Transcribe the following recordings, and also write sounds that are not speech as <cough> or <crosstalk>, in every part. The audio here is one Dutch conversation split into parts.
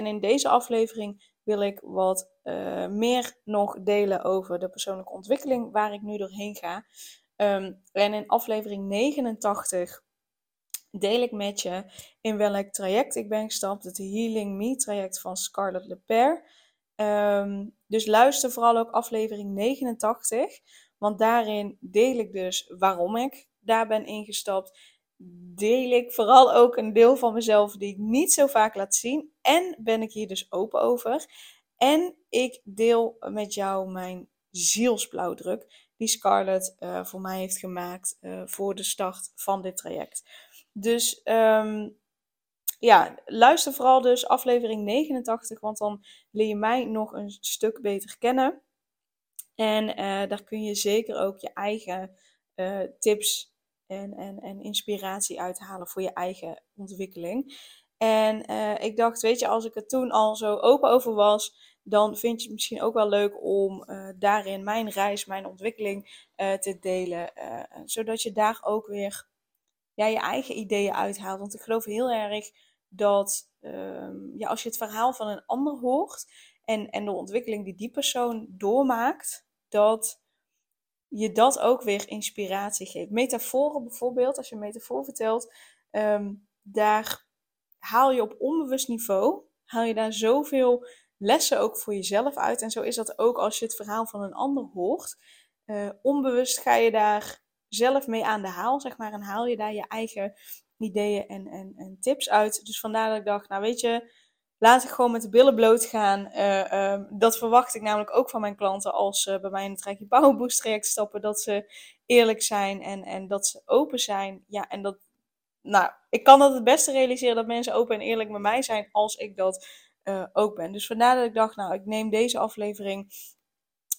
En in deze aflevering wil ik wat uh, meer nog delen over de persoonlijke ontwikkeling waar ik nu doorheen ga. Um, en in aflevering 89 deel ik met je in welk traject ik ben gestapt. Het Healing Me traject van Scarlett Leper. Um, dus luister vooral ook aflevering 89. Want daarin deel ik dus waarom ik daar ben ingestapt deel ik vooral ook een deel van mezelf die ik niet zo vaak laat zien. En ben ik hier dus open over. En ik deel met jou mijn zielsblauwdruk die Scarlett uh, voor mij heeft gemaakt uh, voor de start van dit traject. Dus um, ja, luister vooral dus aflevering 89, want dan leer je mij nog een stuk beter kennen. En uh, daar kun je zeker ook je eigen tips en, en, en inspiratie uithalen voor je eigen ontwikkeling. En uh, ik dacht, weet je, als ik er toen al zo open over was, dan vind je het misschien ook wel leuk om uh, daarin mijn reis, mijn ontwikkeling uh, te delen. zodat je daar ook weer ja, je eigen ideeën uithaalt. Want ik geloof heel erg dat ehm, ja, als je het verhaal van een ander hoort en, en de ontwikkeling die die persoon doormaakt, dat je dat ook weer inspiratie geeft. Metaforen bijvoorbeeld, als je een metafoor vertelt, ehm, daar haal je op onbewust niveau, haal je daar zoveel lessen ook voor jezelf uit. En zo is dat ook als je het verhaal van een ander hoort. Uh, onbewust ga je daar zelf mee aan de haal, zeg maar, en haal je daar je eigen ideeën en, en, en tips uit. Dus vandaar dat ik dacht, nou weet je, laat ik gewoon met de billen bloot gaan. Uh, uh, dat verwacht ik namelijk ook van mijn klanten als ze bij mij in het Rijkje Power Boost traject stappen. Dat ze eerlijk zijn en, en dat ze open zijn. Ja, en dat, nou, ik kan dat het beste realiseren dat mensen open en eerlijk met mij zijn als ik dat uh, ook ben. Dus vandaar dat ik dacht, nou, ik neem deze aflevering,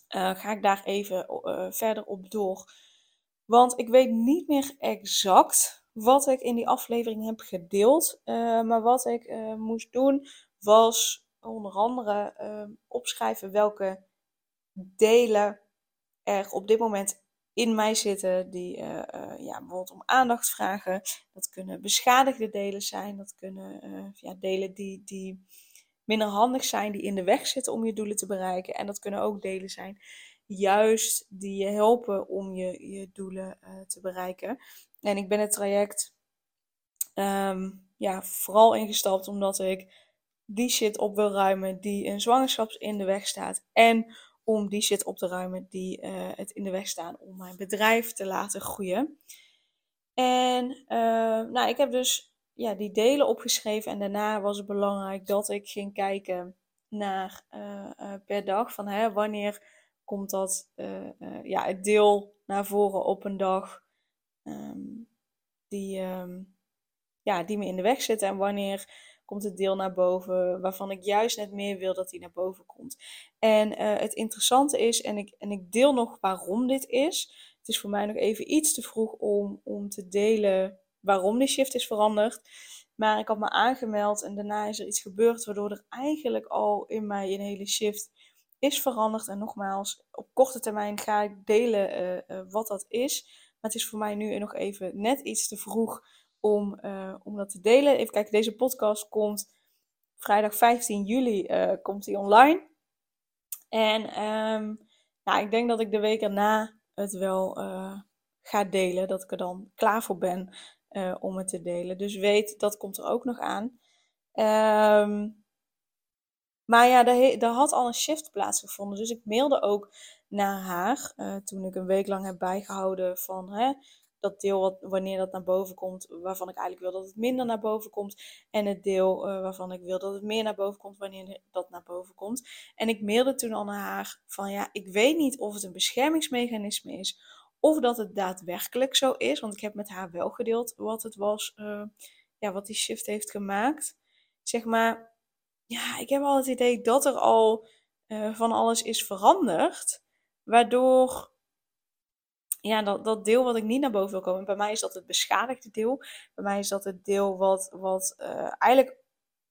eh, ga ik daar even verder op door. Want ik weet niet meer exact wat ik in die aflevering heb gedeeld. Maar wat ik moest doen was onder andere uh, opschrijven welke delen er op dit moment in mij zitten die uh, uh, ja, bijvoorbeeld om aandacht vragen. Dat kunnen beschadigde delen zijn, dat kunnen uh, ja, delen die, die minder handig zijn, die in de weg zitten om je doelen te bereiken. En dat kunnen ook delen zijn juist die je helpen om je, je doelen te bereiken. En ik ben het traject um, ja, vooral ingestapt omdat ik die shit op wil ruimen die een zwangerschap in de weg staat. En om die shit op te ruimen die uh, het in de weg staan om mijn bedrijf te laten groeien. En uh, nou, ik heb dus ja, die delen opgeschreven en daarna was het belangrijk dat ik ging kijken naar uh, per dag van hè, wanneer komt dat ja, het deel naar voren op een dag um, die, um, ja, die me in de weg zit en wanneer komt het deel naar boven waarvan ik juist net meer wil dat die naar boven komt. En uh, het interessante is, en ik, en ik deel nog waarom dit is. Het is voor mij nog even iets te vroeg om, om te delen waarom die shift is veranderd. Maar ik had me aangemeld en daarna is er iets gebeurd waardoor er eigenlijk al in mij een hele shift is veranderd. En nogmaals, op korte termijn ga ik delen uh, uh, wat dat is. Maar het is voor mij nu nog even net iets te vroeg om, uh, om dat te delen. Even kijken, deze podcast komt vrijdag 15 juli uh, komt die online. En um, nou, ik denk dat ik de week erna het wel uh, ga delen. Dat ik er dan klaar voor ben om het te delen. Dus weet, dat komt er ook nog aan. Um, maar ja, er, had al een shift plaatsgevonden. Dus ik mailde ook naar haar. toen ik een week lang heb bijgehouden van hè, dat deel wat, wanneer dat naar boven komt, waarvan ik eigenlijk wil dat het minder naar boven komt. En het deel uh, waarvan ik wil dat het meer naar boven komt, wanneer dat naar boven komt. En ik mailde toen al naar haar van ja, ik weet niet of het een beschermingsmechanisme is. Of dat het daadwerkelijk zo is. Want ik heb met haar wel gedeeld wat het was, uh, ja, wat die shift heeft gemaakt. Zeg maar, ja, ik heb al het idee dat er al uh, van alles is veranderd. Waardoor ja, dat, dat deel wat ik niet naar boven wil komen. Bij mij is dat het beschadigde deel. Bij mij is dat het deel wat, wat uh, eigenlijk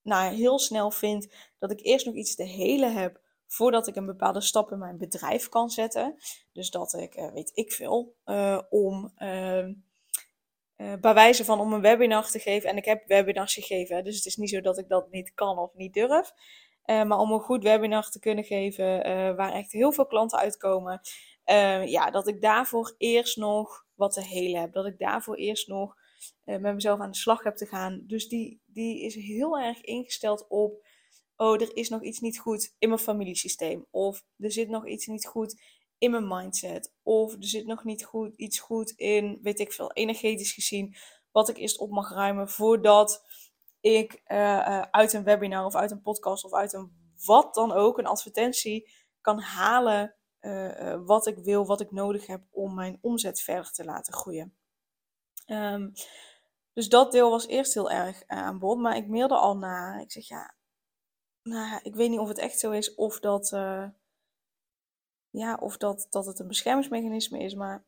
nou, heel snel vindt dat ik eerst nog iets te helen heb voordat ik een bepaalde stap in mijn bedrijf kan zetten. Dus dat ik, uh, weet ik veel, uh, om ehm, bij wijze van om een webinar te geven. En ik heb webinars gegeven, dus het is niet zo dat ik dat niet kan of niet durf. maar om een goed webinar te kunnen geven waar echt heel veel klanten uitkomen. Ja, dat ik daarvoor eerst nog wat te helen heb. Dat ik daarvoor eerst nog met mezelf aan de slag heb te gaan. Dus die, die is heel erg ingesteld op oh, er is nog iets niet goed in mijn familiesysteem. Of er zit nog iets niet goed in mijn mindset. Of er zit nog niet goed, iets goed in, weet ik veel, energetisch gezien. Wat ik eerst op mag ruimen voordat ik uh, uh, uit een webinar of uit een podcast of uit een wat dan ook, een advertentie, kan halen uh, wat ik wil, wat ik nodig heb om mijn omzet verder te laten groeien. Um, dus dat deel was eerst heel erg aan bod, maar ik mailde al na. Ik zeg ja, nou, ik weet niet of het echt zo is of dat, ja, of dat, dat het een beschermingsmechanisme is. Maar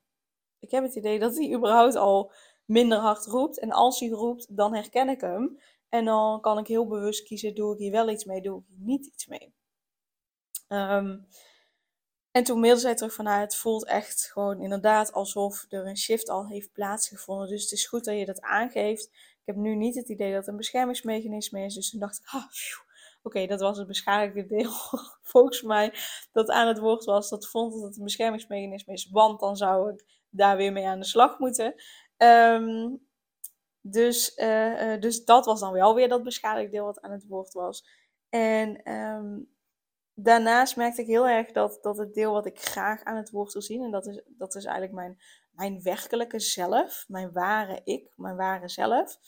ik heb het idee dat hij überhaupt al minder hard roept. En als hij roept, dan herken ik hem. En dan kan ik heel bewust kiezen, doe ik hier wel iets mee, doe ik hier niet iets mee. Um, en toen mailde zij terug van, nou, het voelt echt gewoon inderdaad alsof er een shift al heeft plaatsgevonden. Dus het is goed dat je dat aangeeft. Ik heb nu niet het idee dat het een beschermingsmechanisme is. Dus toen dacht ik, ah, Oké, dat was het beschadigde deel. <laughs> Volgens mij dat aan het woord was dat vond dat het een beschermingsmechanisme is. Want dan zou ik daar weer mee aan de slag moeten. Um, dus, uh, dus dat was dan wel weer dat beschadigde deel wat aan het woord was. En um, daarnaast merkte ik heel erg dat, dat het deel wat ik graag aan het woord wil zien. En dat is, dat is eigenlijk mijn, mijn werkelijke zelf. Mijn ware ik. Mijn ware zelf.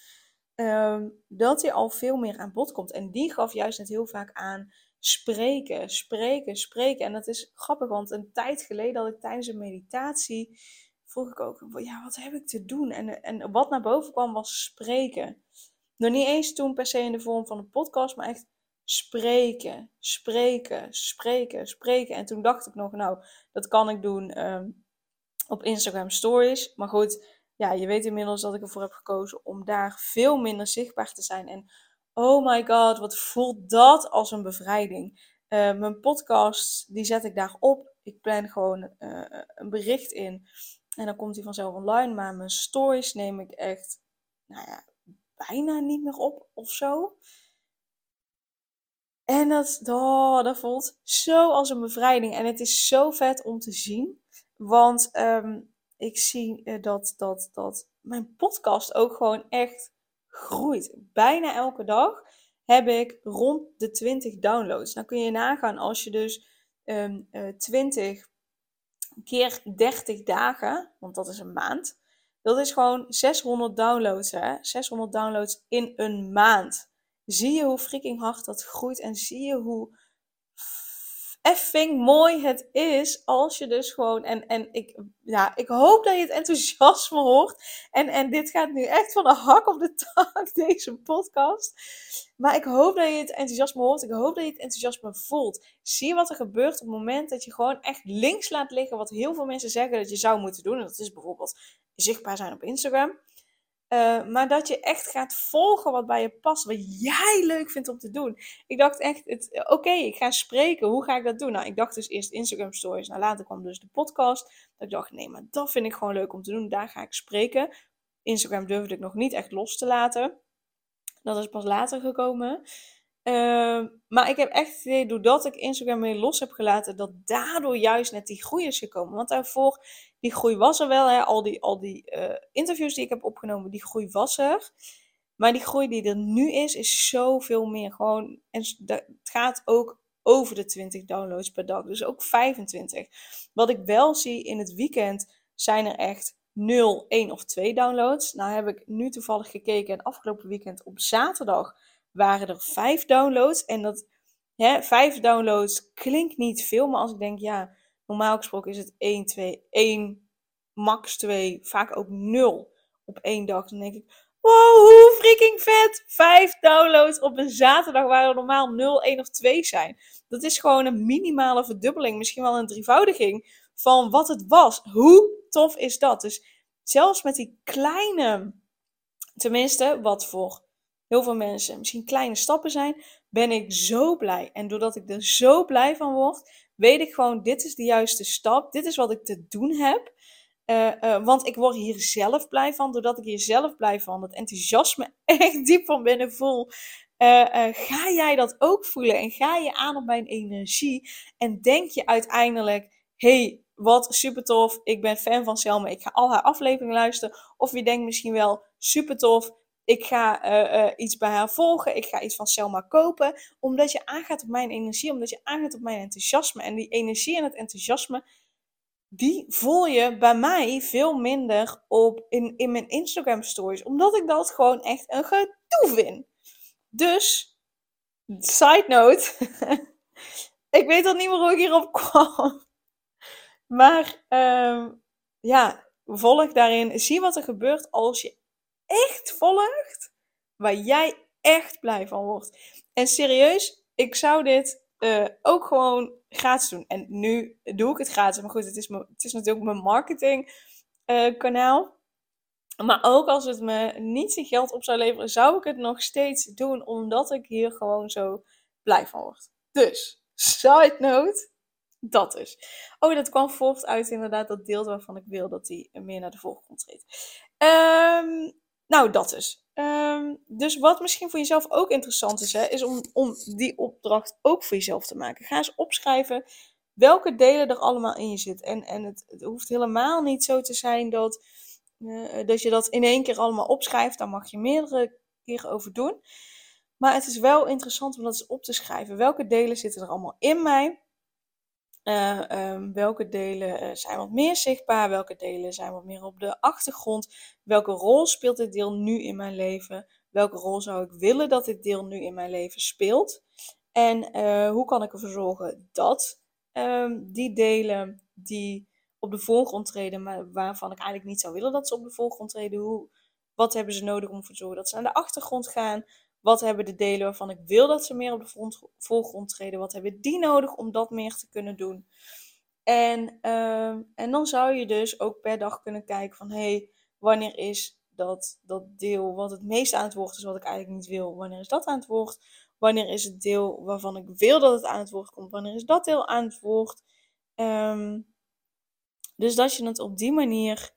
Ehm, dat hij al veel meer aan bod komt. En die gaf juist net heel vaak aan spreken, spreken, spreken. En dat is grappig, want een tijd geleden had ik tijdens een meditatie, vroeg ik ook, ja, wat heb ik te doen? En, en wat naar boven kwam was spreken. Nog niet eens toen per se in de vorm van een podcast, maar echt spreken, spreken, spreken, spreken. En toen dacht ik nog, nou, dat kan ik doen um, op Instagram Stories. Maar goed, ja, je weet inmiddels dat ik ervoor heb gekozen om daar veel minder zichtbaar te zijn. En oh my god, wat voelt dat als een bevrijding. Uh, mijn podcast, die zet ik daar op. Ik plan gewoon uh, een bericht in. En dan komt hij vanzelf online. Maar mijn stories neem ik echt, nou ja, bijna niet meer op of zo. En dat, oh, dat voelt zo als een bevrijding. En het is zo vet om te zien. Want um, ik zie eh, dat, dat, dat mijn podcast ook gewoon echt groeit. Bijna elke dag heb ik rond de 20 downloads. Nou kun je nagaan als je dus um, uh, 20 keer 30 dagen, want dat is een maand. Dat is gewoon 600 downloads, hè? 600 downloads in een maand. Zie je hoe freaking hard dat groeit en zie je hoe effing mooi het is als je dus gewoon. En, en ik, ja, ik hoop dat je het enthousiasme hoort. En, en dit gaat nu echt van de hak op de tak, <laughs> deze podcast. Maar ik hoop dat je het enthousiasme hoort. Ik hoop dat je het enthousiasme voelt. Zie wat er gebeurt op het moment dat je gewoon echt links laat liggen. Wat heel veel mensen zeggen dat je zou moeten doen. En dat is bijvoorbeeld zichtbaar zijn op Instagram. Uh, maar dat je echt gaat volgen wat bij je past, wat jij leuk vindt om te doen. Ik dacht echt, oké, ik ga spreken. Hoe ga ik dat doen? Nou, ik dacht dus eerst Instagram stories. Nou, later kwam dus de podcast. Dat ik dacht, nee, maar dat vind ik gewoon leuk om te doen. Daar ga ik spreken. Instagram durfde ik nog niet echt los te laten. Dat is pas later gekomen. Uh, maar ik heb echt het idee, doordat ik Instagram weer los heb gelaten, dat daardoor juist net die groei is gekomen. Want daarvoor, die groei was er wel. Hè? Al die, al die uh, interviews die ik heb opgenomen, die groei was er. Maar die groei die er nu is, is zoveel meer. Gewoon, en het gaat ook over de 20 downloads per dag. Dus ook 25. Wat ik wel zie in het weekend, zijn er echt 0, 1 of 2 downloads. Nou heb ik nu toevallig gekeken en afgelopen weekend op zaterdag waren er vijf downloads. En dat hè, vijf downloads klinkt niet veel, maar als ik denk, ja, normaal gesproken is het 1, 2, 1, max 2, vaak ook 0 op één dag. Dan denk ik, Wow, hoe freaking vet! Vijf downloads op een zaterdag waar er normaal 0, 1 of 2 zijn. Dat is gewoon een minimale verdubbeling, misschien wel een drievoudiging van wat het was. Hoe tof is dat? Dus zelfs met die kleine, tenminste, wat voor heel veel mensen misschien kleine stappen zijn, ben ik zo blij. En doordat ik er zo blij van word, weet ik gewoon, dit is de juiste stap. Dit is wat ik te doen heb. Uh, uh, want ik word hier zelf blij van. Doordat ik hier zelf blij van, dat enthousiasme <laughs> echt diep van binnen voel. Uh, ga jij dat ook voelen? En ga je aan op mijn energie? En denk je uiteindelijk, hey, wat super tof. Ik ben fan van Selma. Ik ga al haar afleveringen luisteren. Of je denkt misschien wel, super tof. Ik ga uh, uh, iets bij haar volgen. Ik ga iets van Selma kopen. Omdat je aangaat op mijn energie. Omdat je aangaat op mijn enthousiasme. En die energie en het enthousiasme. Die voel je bij mij veel minder op in, in mijn Instagram stories. Omdat ik dat gewoon echt een gedoe vind. Dus, side note. <laughs> ik weet al niet meer hoe ik hierop kwam. Maar um, ja, volg daarin. Zie wat er gebeurt als je echt volgt waar jij echt blij van wordt. En serieus, ik zou dit uh, ook gewoon gratis doen. En nu doe ik het gratis. Maar goed, het is, het is natuurlijk mijn marketing uh, kanaal. Maar ook als het me niet zijn geld op zou leveren, zou ik het nog steeds doen. Omdat ik hier gewoon zo blij van word. Dus, side note. Dat dus. Oh, dat kwam voort uit inderdaad dat deel waarvan ik wil dat die meer naar de voorgrond treedt. Um, nou, dat dus. Um, dus wat misschien voor jezelf ook interessant is, hè, is om, om die opdracht ook voor jezelf te maken. Ga eens opschrijven welke delen er allemaal in je zitten. En, en het, hoeft helemaal niet zo te zijn dat, uh, dat je dat in één keer allemaal opschrijft. Daar mag je meerdere keren over doen. Maar het is wel interessant om dat eens op te schrijven. Welke delen zitten er allemaal in mij? Uh, um, welke delen uh, zijn wat meer zichtbaar? Welke delen zijn wat meer op de achtergrond? Welke rol speelt dit deel nu in mijn leven? Welke rol zou ik willen dat dit deel nu in mijn leven speelt? En uh, hoe kan ik ervoor zorgen dat um, die delen die op de voorgrond treden, maar waarvan ik eigenlijk niet zou willen dat ze op de voorgrond treden, hoe, wat hebben ze nodig om ervoor te zorgen dat ze naar de achtergrond gaan? Wat hebben de delen waarvan ik wil dat ze meer op de voorgrond treden? Wat hebben die nodig om dat meer te kunnen doen? En, uh, en dan zou je dus ook per dag kunnen kijken van... hé, hey, wanneer is dat, dat deel wat het meest aan het woord is wat ik eigenlijk niet wil? Wanneer is dat aan het woord? Wanneer is het deel waarvan ik wil dat het aan het woord komt? Wanneer is dat deel aan het woord? Um, dus dat je het op die manier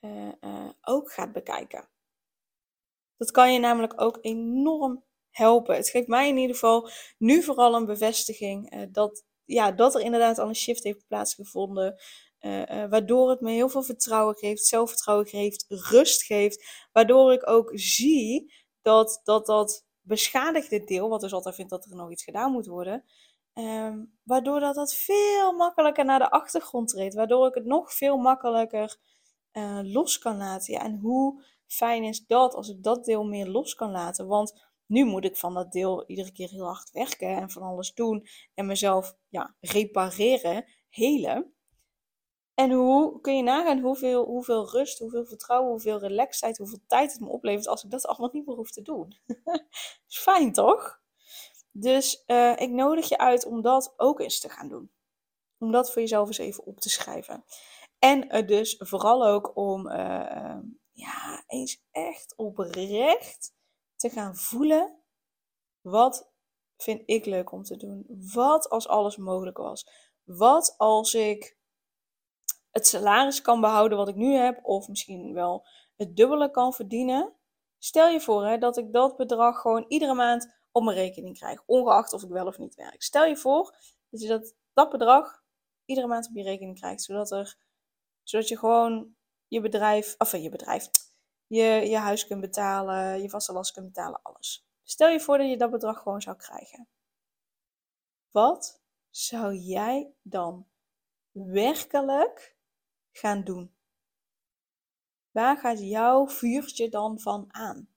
uh, uh, ook gaat bekijken. Dat kan je namelijk ook enorm helpen. Het geeft mij in ieder geval nu vooral een bevestiging uh, dat, ja, dat er inderdaad al een shift heeft plaatsgevonden. Uh, uh, waardoor het me heel veel vertrouwen geeft, zelfvertrouwen geeft, rust geeft. Waardoor ik ook zie dat dat, dat beschadigde deel, wat dus altijd vindt dat er nog iets gedaan moet worden, um, waardoor dat, dat veel makkelijker naar de achtergrond treedt. Waardoor ik het nog veel makkelijker los kan laten. Ja, en hoe fijn is dat als ik dat deel meer los kan laten. Want nu moet ik van dat deel iedere keer heel hard werken en van alles doen en mezelf ja, repareren, helen. En hoe kun je nagaan hoeveel, hoeveel rust, hoeveel vertrouwen, hoeveel relaxedheid, hoeveel tijd het me oplevert als ik dat allemaal niet meer hoef te doen. <laughs> is fijn toch? Dus uh, ik nodig je uit om dat ook eens te gaan doen. Om dat voor jezelf eens even op te schrijven. En uh, dus vooral ook om uh, ja, eens echt oprecht te gaan voelen. Wat vind ik leuk om te doen? Wat als alles mogelijk was? Wat als ik het salaris kan behouden wat ik nu heb, of misschien wel het dubbele kan verdienen? Stel je voor hè, dat ik dat bedrag gewoon iedere maand op mijn rekening krijg, ongeacht of ik wel of niet werk. Stel je voor dat je dat, dat bedrag iedere maand op je rekening krijgt, zodat, er, zodat je gewoon je bedrijf, of je bedrijf, je, je huis kunt betalen, je vaste last kunt betalen, alles. Stel je voor dat je dat bedrag gewoon zou krijgen. Wat zou jij dan werkelijk gaan doen? Waar gaat jouw vuurtje dan van aan?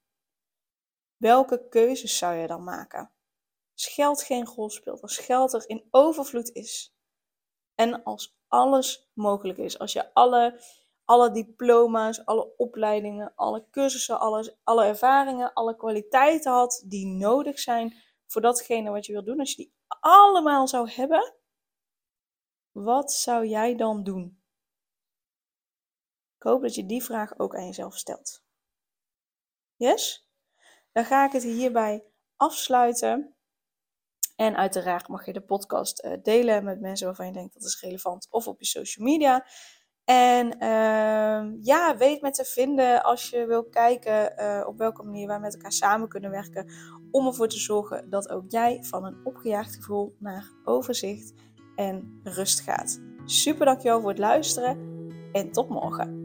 Welke keuzes zou je dan maken? Als geld geen rol speelt, als geld er in overvloed is en als alles mogelijk is, als je alle alle diploma's, alle opleidingen, alle cursussen, alles, alle ervaringen, alle kwaliteiten had die nodig zijn voor datgene wat je wil doen. Als je die allemaal zou hebben, wat zou jij dan doen? Ik hoop dat je die vraag ook aan jezelf stelt. Yes? Dan ga ik het hierbij afsluiten. En uiteraard mag je de podcast uh, delen met mensen waarvan je denkt dat is relevant of op je social media. En uh, ja, weet me te vinden als je wil kijken uh, op welke manier wij met elkaar samen kunnen werken. Om ervoor te zorgen dat ook jij van een opgejaagd gevoel naar overzicht en rust gaat. Super dankjewel voor het luisteren en tot morgen.